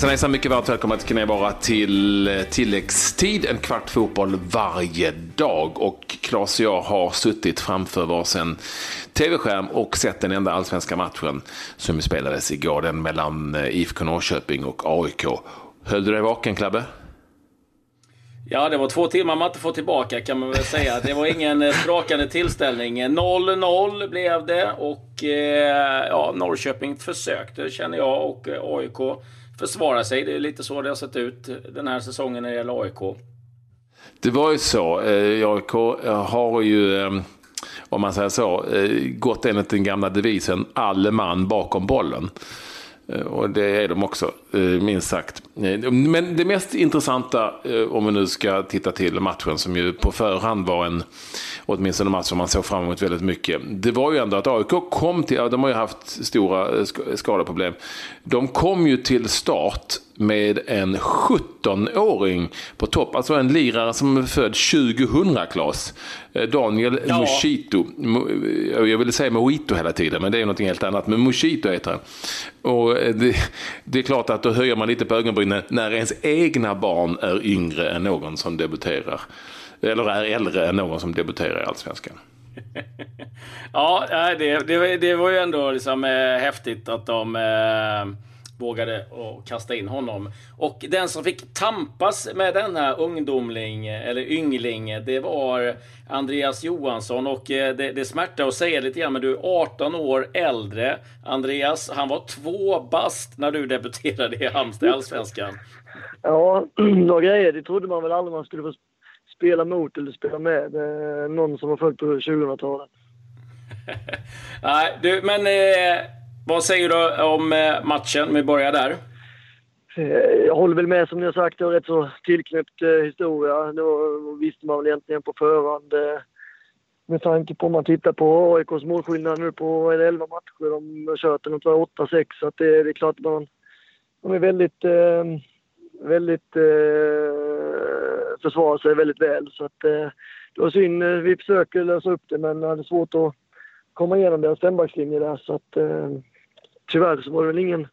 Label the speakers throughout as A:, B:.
A: Hejsan hejsan, mycket varmt välkomna till Knäbara till eh, tilläggstid, en kvart fotboll varje dag. Och Claes och jag har suttit framför varsin tv-skärm och sett den enda allsvenska matchen som spelades igår, den mellan eh, IFK Norrköping och AIK. Höll du dig vaken, Klabbe?
B: Ja, det var två timmar man inte får tillbaka kan man väl säga. Det var ingen eh, sprakande tillställning. 0-0 blev det och eh, ja, Norrköping försökte, känner jag, och AIK försvara sig. Det är lite så det har sett ut den här säsongen när det gäller AIK.
A: Det var ju så. Eh, AIK eh, har ju, eh, om man säger så, gått enligt den gamla devisen alle man bakom bollen. Och det är de också, minst sagt. Men det mest intressanta, om vi nu ska titta till matchen som ju på förhand var en, åtminstone match som man såg fram emot väldigt mycket. Det var ju ändå att AIK kom till, de har ju haft stora skadeproblem. De kom ju till start med en 17-åring på topp. Alltså en lirare som är född 2000, Klas. Eh, Daniel ja. Moschito. Jag ville säga Mojito hela tiden, men det är något helt annat. Men Moschito heter han. Och eh, det, det, är klart att då höjer man lite på ögonbrynen när ens egna barn är yngre än någon som debuterar. Eller är äldre än någon som debuterar i Allsvenskan.
B: ja, det, det, det, var ju ändå liksom, eh, häftigt att de eh, vågade och kasta in honom. Och den som fick tampas med denna ungdomling, eller yngling, det var Andreas Johansson. Och eh, det, det smärtar att säga lite grann, men du är 18 år äldre. Andreas, han var två bast när du debuterade i Halmstad i Allsvenskan.
C: Ja, några grejer, det trodde man väl aldrig man skulle få spela mot eller spela med. Någon som var född på 2000-talet.
B: Nej, du, men eh, vad säger du om eh, matchen? Vi börjar där.
C: Eh, jag håller väl med som ni har sagt, det var rätt så tillknäppt eh, historia. Det var, visste man väl egentligen på förhand. Med tanke på om man tittar på AIKs målskillnad nu på 11 matcher. De har kört den 8-6 så att det, det är klart att man, de är väldigt, väldigt försvarar sig väldigt väl. Så att, det var synd. Vi försöker lösa upp det men det hade svårt att komma igenom deras fembackslinje där. Så att, tyvärr så var det väl ingen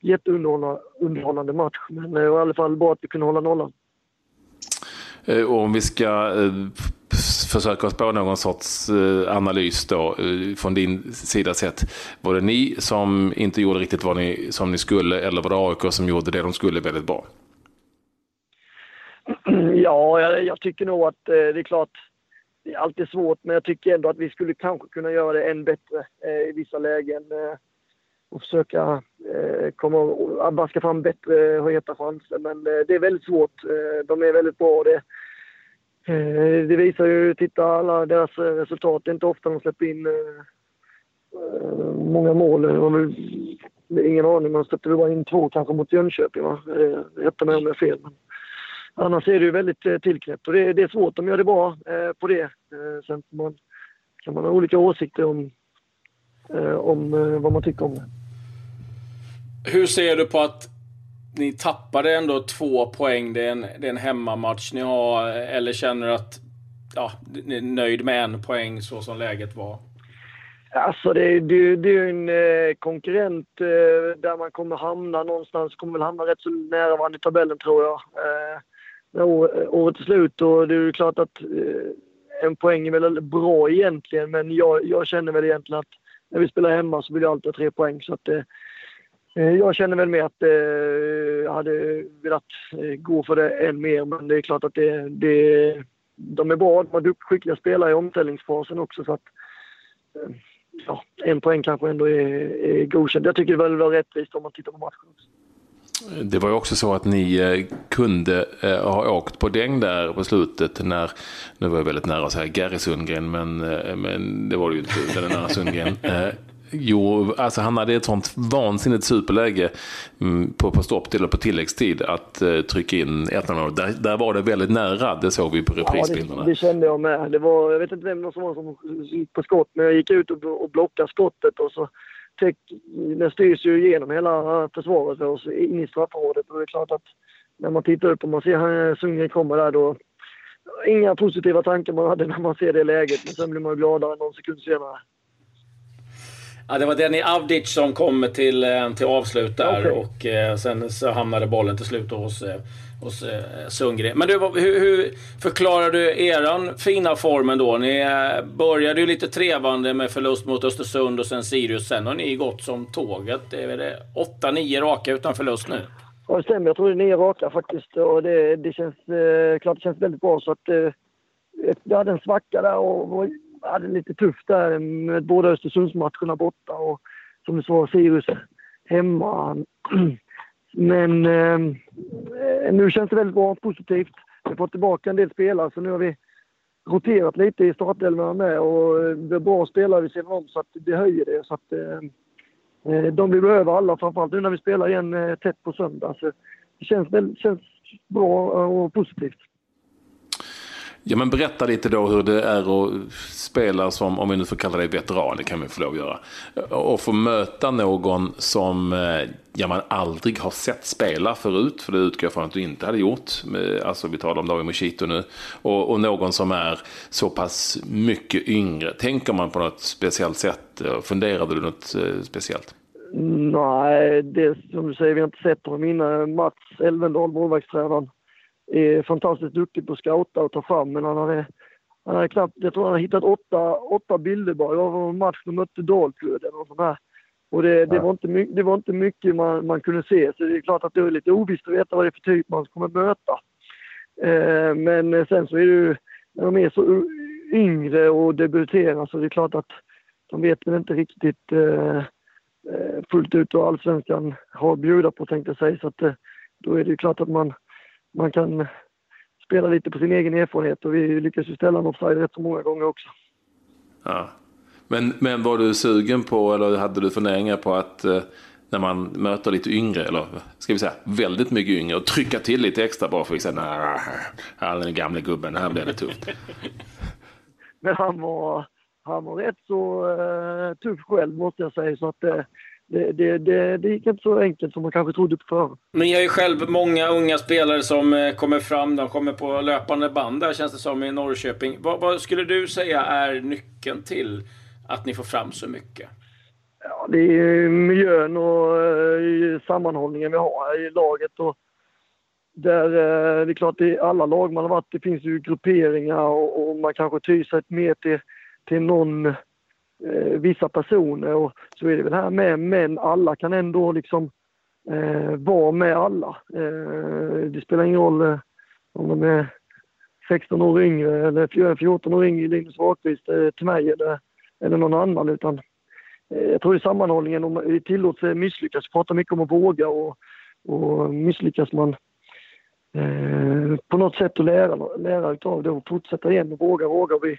C: jätteunderhållande match. Men det var i alla fall bra att vi kunde hålla nollan.
A: Eh, och om vi ska eh, försöka oss på någon sorts eh, analys då från din sida sett. Var det ni som inte gjorde riktigt vad ni, som ni skulle eller var det AIK som gjorde det de skulle väldigt bra?
C: Ja, jag, jag tycker nog att det är klart det är alltid svårt, men jag tycker ändå att vi skulle kanske kunna göra det än bättre eh, i vissa lägen. Eh, och försöka eh, komma och vaska fram bättre eh, och heta chanser. Men eh, det är väldigt svårt. Eh, de är väldigt bra. Det, eh, det visar ju, titta alla deras eh, resultat. Det är inte ofta de släpper in eh, eh många mål. Ingen aning, man släppte väl bara in två kanske mot Jönköping. Va? Rätta mig om jag har fel. Men annars är det ju väldigt tillknäppt och det, det är svårt. De gör det bra på det. sen man, kan man ha olika åsikter om, om vad man tycker om det.
B: Hur ser du på att ni tappade ändå två poäng? Det är en, det är en hemmamatch ni har. Eller känner du att ja, ni är nöjd med en poäng så som läget var?
C: Alltså det, det, det är ju en eh, konkurrent eh, där man kommer hamna någonstans. Kommer väl hamna rätt så nära varandra i tabellen tror jag. Eh, när året är slut och det är ju klart att eh, en poäng är väl bra egentligen. Men jag, jag känner väl egentligen att när vi spelar hemma så vill jag alltid ha tre poäng. Så att, eh, jag känner väl med att eh, jag hade velat eh, gå för det än mer, men det är klart att det, det, de är bra. De har skickliga spelare i omställningsfasen också. Så att, ja, en poäng kanske ändå är, är godkänd. Jag tycker det var rättvist om man tittar på matchen. Också.
A: Det var ju också så att ni kunde ha åkt på däng där på slutet när, nu var jag väldigt nära att säga Gary Sundgren, men, men det var det ju inte, den nära Sundgren. Jo, alltså han hade ett sånt vansinnigt superläge mm, på, på stopptid och på tilläggstid att uh, trycka in 1-0. Där, där var det väldigt nära, det såg vi på reprisbilderna.
C: Ja, det, det, kände jag med. Det var, jag vet inte vem som var som gick på skott, men jag gick ut och, och blockade skottet och så täck, den styrs ju igenom hela försvaret för oss in i straffområdet och det är klart att när man tittar upp och man ser Sundgren komma där då Inga positiva tankar man hade när man ser det läget, men sen blir man gladare någon sekund senare.
B: Ja, det var Denny Avdic som kom till, eh, till avslut där okay. och eh, sen så hamnade bollen till slut hos, eh, hos eh, Sundgren. Men du, hur, hur förklarar du eran fina formen då? Ni eh, började ju lite trevande med förlust mot Östersund och sen Sirius. Sen har ni gått som tåget. Det är det 8-9 raka utan förlust nu?
C: Ja, det stämmer. Jag tror det är nio raka faktiskt. Och det, det känns eh, klart det känns väldigt bra. Så att, eh, jag hade en svacka där och, och hade lite tufft där med båda Östersundsmatcherna borta och som du sa Sirius hemma. Men eh, eh, nu känns det väldigt bra, positivt. Vi har fått tillbaka en del spelare så nu har vi roterat lite i startelvorna med och eh, det är bra spelare vid sidan om så att det höjer det. Så att, eh, eh de vi behöver alla, framförallt nu när vi spelar igen eh, tätt på söndag. Så det känns, väl, känns bra och positivt.
A: Ja, men berätta lite då hur det är att spela som, om vi nu får kalla dig veteran, det kan vi få lov att göra. Och få möta någon som eh, ja, man aldrig har sett spela förut, för det utgår jag från att du inte hade gjort. Eh, alltså vi talar om David Moshito nu. Och, och, någon som är så pass mycket yngre. Tänker man på något speciellt sätt? Eh, funderade du något speciellt?
C: Nej, det som du säger, vi har inte sett honom innan. Mats Elvendal, målvaktstränaren är fantastiskt duktig på att scouta och ta fram, men han hade, han hade knappt, jag tror han har hittat åtta, åtta bilder bara. Det var en match de mötte Dalkurd eller något sånt där. Och det, det, var inte, det var inte mycket man, man kunde se, så det är klart att det är lite ovisst att veta vad det är för typ man kommer möta. Eh, men sen så är det ju, när de är så yngre och debuterar så det är klart att de vet väl inte riktigt eh, eh fullt ut vad allsvenskan har att bjuda på tänkte jag säga. Så att, eh, då är det ju klart att man man kan spela lite på sin egen erfarenhet och vi lyckas ju ställa en offside rätt så många gånger också.
A: Ja. Men, men var du sugen på, eller hade du funderingar på att eh, när man möter lite yngre, eller ska vi säga väldigt mycket yngre, och trycka till lite extra bara för att säga nej, den gamle gubben, här blir det tufft.
C: Men han var, han var rätt så uh, tuff själv måste jag säga, så att uh, det, det, det, det gick inte så enkelt som man kanske trodde på förhand.
B: Ni har ju själv många unga spelare som eh, kommer fram. De kommer på löpande band där känns det som i Norrköping. Vad, vad skulle du säga är nyckeln till att ni får fram så mycket?
C: Ja, det är miljön och uh, sammanhållningen vi har i laget. Och där, uh, det är klart, i alla lag man har varit, det finns ju grupperingar och, och man kanske tyr sig mer till, till någon eh, vissa personer och så är det väl här med, men alla kan ändå liksom eh, vara med alla. Eh, det spelar ingen roll eh, om de är 16 år yngre eller 14 eh, år yngre, Linus Wahlqvist eh, till mig eller, eller någon annan utan eh, jag tror i sammanhållningen, om det tillåts eh, misslyckas, vi pratar mycket om att våga och, och misslyckas man eh, på något sätt att lära, lära utav det och fortsätta igen och våga, våga. Vi,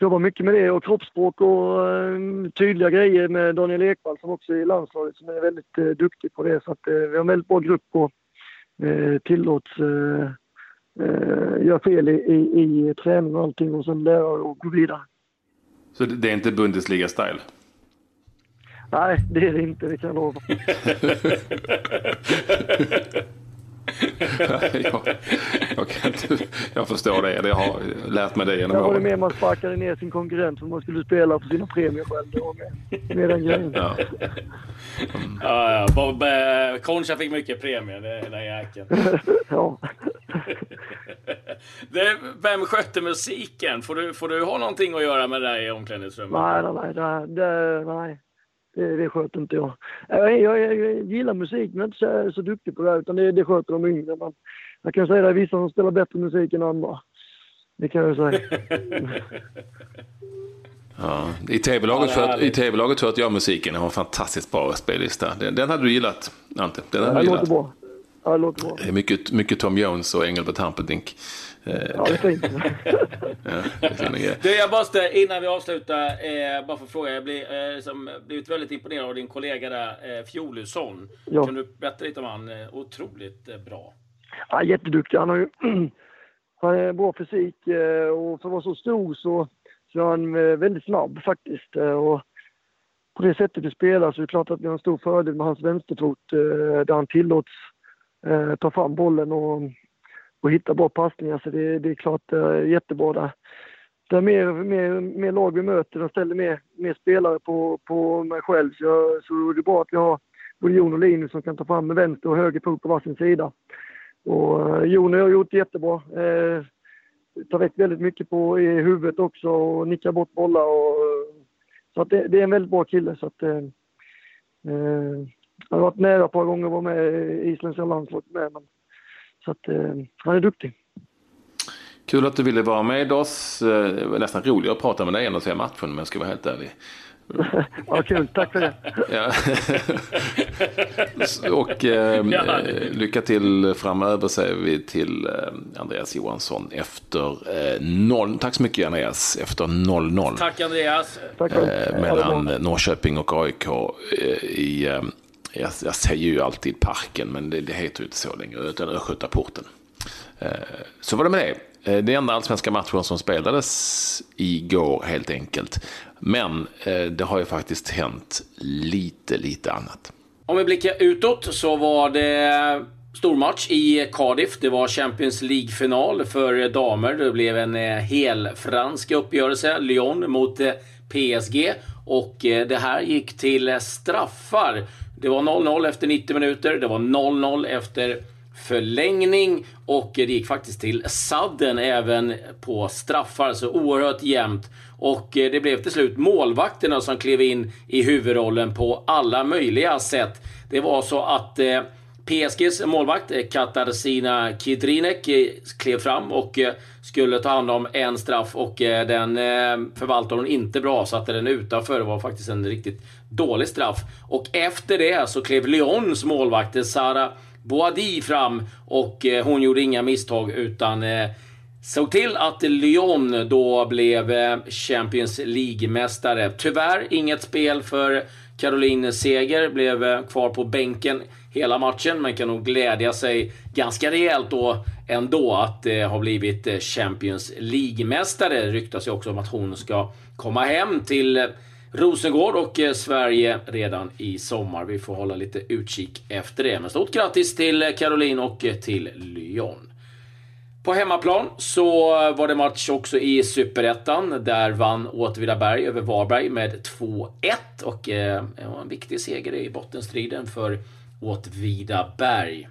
C: jobbar mycket med det och kroppsspråk och eh, tydliga grejer med Daniel Ekvall som också är i landslaget som är väldigt eh, duktig på det. Så att, eh, vi har en väldigt bra grupp och eh, tillåts eh, göra fel i, i, i träning och allting och sen lära och gå vidare.
A: Så det är inte Bundesliga-style?
C: Nej, det är det inte, det kan jag lova.
A: jag, jag, kan inte, jag förstår det. Det har lärt mig det genom
C: åren. Där var det mer man sparkade ner sin konkurrent för man skulle spela för sina premier själv. Det var med, med den grejen. Ja.
B: Mm. Ja, ja. Bob, eh, Concha fick mycket premier, den jäkeln. ja. det, vem skötte musiken? Får du, får du ha någonting att göra med det i omklädningsrummet?
C: Nej, nej, nej. Det, nej. Det, det sköter inte jag. Jag, jag, jag gillar musik men inte så, så duktig på det utan det, det sköter de yngre. Men jag kan säga att det är vissa som spelar bättre musik än andra. Det kan jag säga.
A: Ja, I tv-laget ja, för, att jag musiken har en fantastiskt bra spellista. Den, den hade du gillat, Ante. Den hade
C: ja,
A: det
C: låter bra. Ja, det låter bra.
A: Mycket, mycket Tom Jones och Engelbert Humperdinck.
C: Ja, det är
B: ja, du, jag måste, innan vi avslutar, eh, bara få fråga. Jag blir, eh, som, blivit väldigt imponerad av din kollega där, eh, Fjolusson. Ja. Kan du berätta lite om han? Eh, otroligt eh, bra.
C: Ja, jätteduktig. Han har ju han är bra fysik eh, och för att vara så stor så, så är han eh, väldigt snabb faktiskt. Och på det sättet vi spelar så är det klart att vi har en stor fördel med hans vänsterfot där han tillåts ta fram bollen och och hitta bra passningar. Så det, det är klart eh, jättebra där. det är mer, mer, mer lag vi möter. De ställer mer, mer spelare på, på mig själv. Så, så det är bra att vi har både Jon och Linus som kan ta fram med vänster och höger fot på varsin sida. Och uh, Jon har gjort det jättebra. Eh, tar väck väldigt mycket på i huvudet också och nickar bort bollar. Och, eh, så att det, det, är en väldigt bra kille. Så att, eh, eh, jag har varit nära ett par gånger att vara med i isländska landslaget med. Men, så att han är duktig.
A: Kul att du ville vara med oss. Det var nästan roligare att prata med dig än att se matchen om jag ska vara helt ärlig.
C: ja, kul. Tack för det.
A: Ja. och eh, lycka till framöver säger vi till eh, Andreas Johansson efter eh, noll. Tack så mycket Andreas. Efter 0-0.
B: Tack Andreas.
A: Eh, mellan Norrköping och AIK eh, i eh, jag, jag, säger ju alltid parken, men det, det heter ju inte så längre, utan Östgötaporten. Eh, så var det med det. Eh, det enda allsvenska matchen som spelades igår helt enkelt. Men eh, det har ju faktiskt hänt lite, lite annat.
B: Om vi blickar utåt så var det stormatch i Cardiff. Det var Champions League-final för damer. Det blev en hel fransk uppgörelse. Lyon mot PSG. Och det här gick till straffar. Det var 0-0 efter 90 minuter. Det var 0-0 efter förlängning och det gick faktiskt till sadden även på straffar, så oerhört jämnt. Och eh, det blev till slut målvakterna som klev in i huvudrollen på alla möjliga sätt. Det var så att eh, PSGs målvakt eh, Katarzyna Kidrinek eh, klev fram och eh, skulle ta hand om en straff och den förvaltade hon inte bra, satte den utanför. Det var faktiskt en riktigt dålig straff. Och efter det så klev Lyons målvakt Sara Boadi fram och hon gjorde inga misstag utan såg till att Lyon då blev Champions League-mästare. Tyvärr inget spel för Caroline Seger, blev kvar på bänken hela matchen, men kan nog glädja sig ganska rejält då ändå att det har blivit eh, Champions League-mästare. Det ryktas ju också om att hon ska komma hem till eh, Rosengård och eh, Sverige redan i sommar. Vi får hålla lite utkik efter det. Men stort grattis till Caroline och till Lyon. På hemmaplan så var det match också i Superettan. Där vann Åtvidaberg över Varberg med 2-1. Och eh, det var en viktig seger i bottenstriden för Åtvidaberg.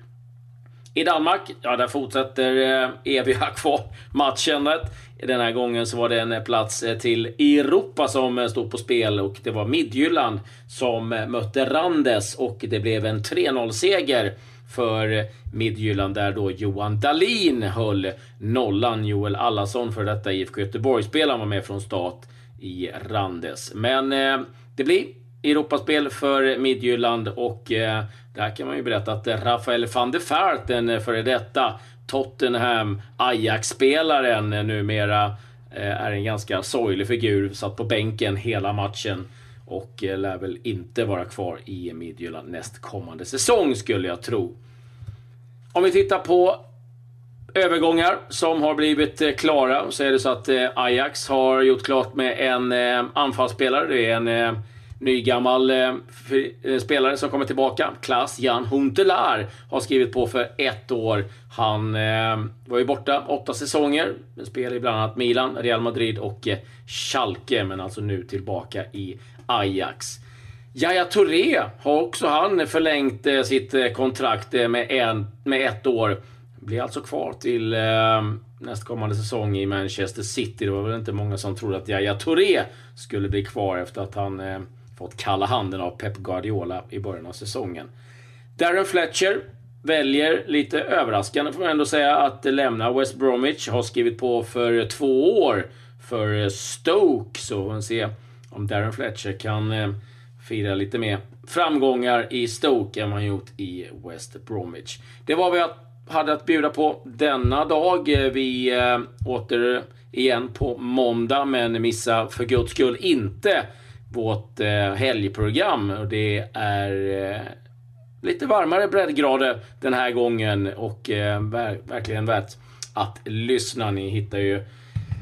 B: I Danmark, ja där fortsätter eh, eviga kvar-matchandet. Den här gången så var det en eh, plats eh, till Europa som eh, stod på spel och det var Midtjylland som mötte Randes och det blev en 3-0-seger för Midtjylland där då Johan Dalin höll nollan. Joel Allason för detta IFK Göteborg-spelaren var med från start i Randes. Men eh, det blir Europaspel för Midtjylland och eh, där kan man ju berätta att Rafael van der Vaart, den eh, före detta Tottenham Ajax-spelaren eh, numera eh, är en ganska sorglig figur. Satt på bänken hela matchen och eh, lär väl inte vara kvar i Midtjylland nästkommande säsong skulle jag tro. Om vi tittar på övergångar som har blivit eh, klara så är det så att eh, Ajax har gjort klart med en anfallsspelare. Det är en Nygammal eh, eh, spelare som kommer tillbaka, Klas Jan Huntelaar, har skrivit på för ett år. Han eh, var ju borta åtta säsonger. Spelade i bland annat Milan, Real Madrid och eh, Schalke, men alltså nu tillbaka i Ajax. Yahya Touré har också han förlängt eh, sitt eh, kontrakt eh, med, en, med ett år. Blir alltså kvar till eh, nästkommande säsong i Manchester City. Det var väl inte många som trodde att Yahya Touré skulle bli kvar efter att han eh, fått kalla handen av Pep Guardiola i början av säsongen. Darren Fletcher väljer, lite överraskande får man ändå säga, att lämna West Bromwich. Har skrivit på för två år för Stoke. Så får vi se om Darren Fletcher kan eh, fira lite mer framgångar i Stoke än man gjort i West Bromwich. Det var vad jag hade att bjuda på denna dag. Eh, vi eh, åter igen på måndag, men missa för guds skull inte vårt eh, helgprogram. Och det är eh, lite varmare breddgrader den här gången och eh, ver verkligen värt att lyssna. Ni hittar ju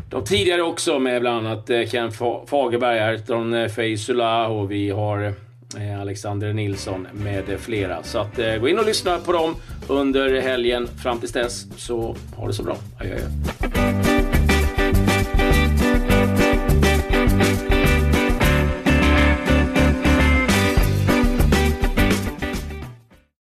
B: de tidigare också med bland annat eh, Ken Fagerberg, Ayrton eh, Feisula och vi har eh, Alexander Nilsson med flera. Så att eh, gå in och lyssna på dem under helgen fram tills dess. Så ha det så bra. Adjö.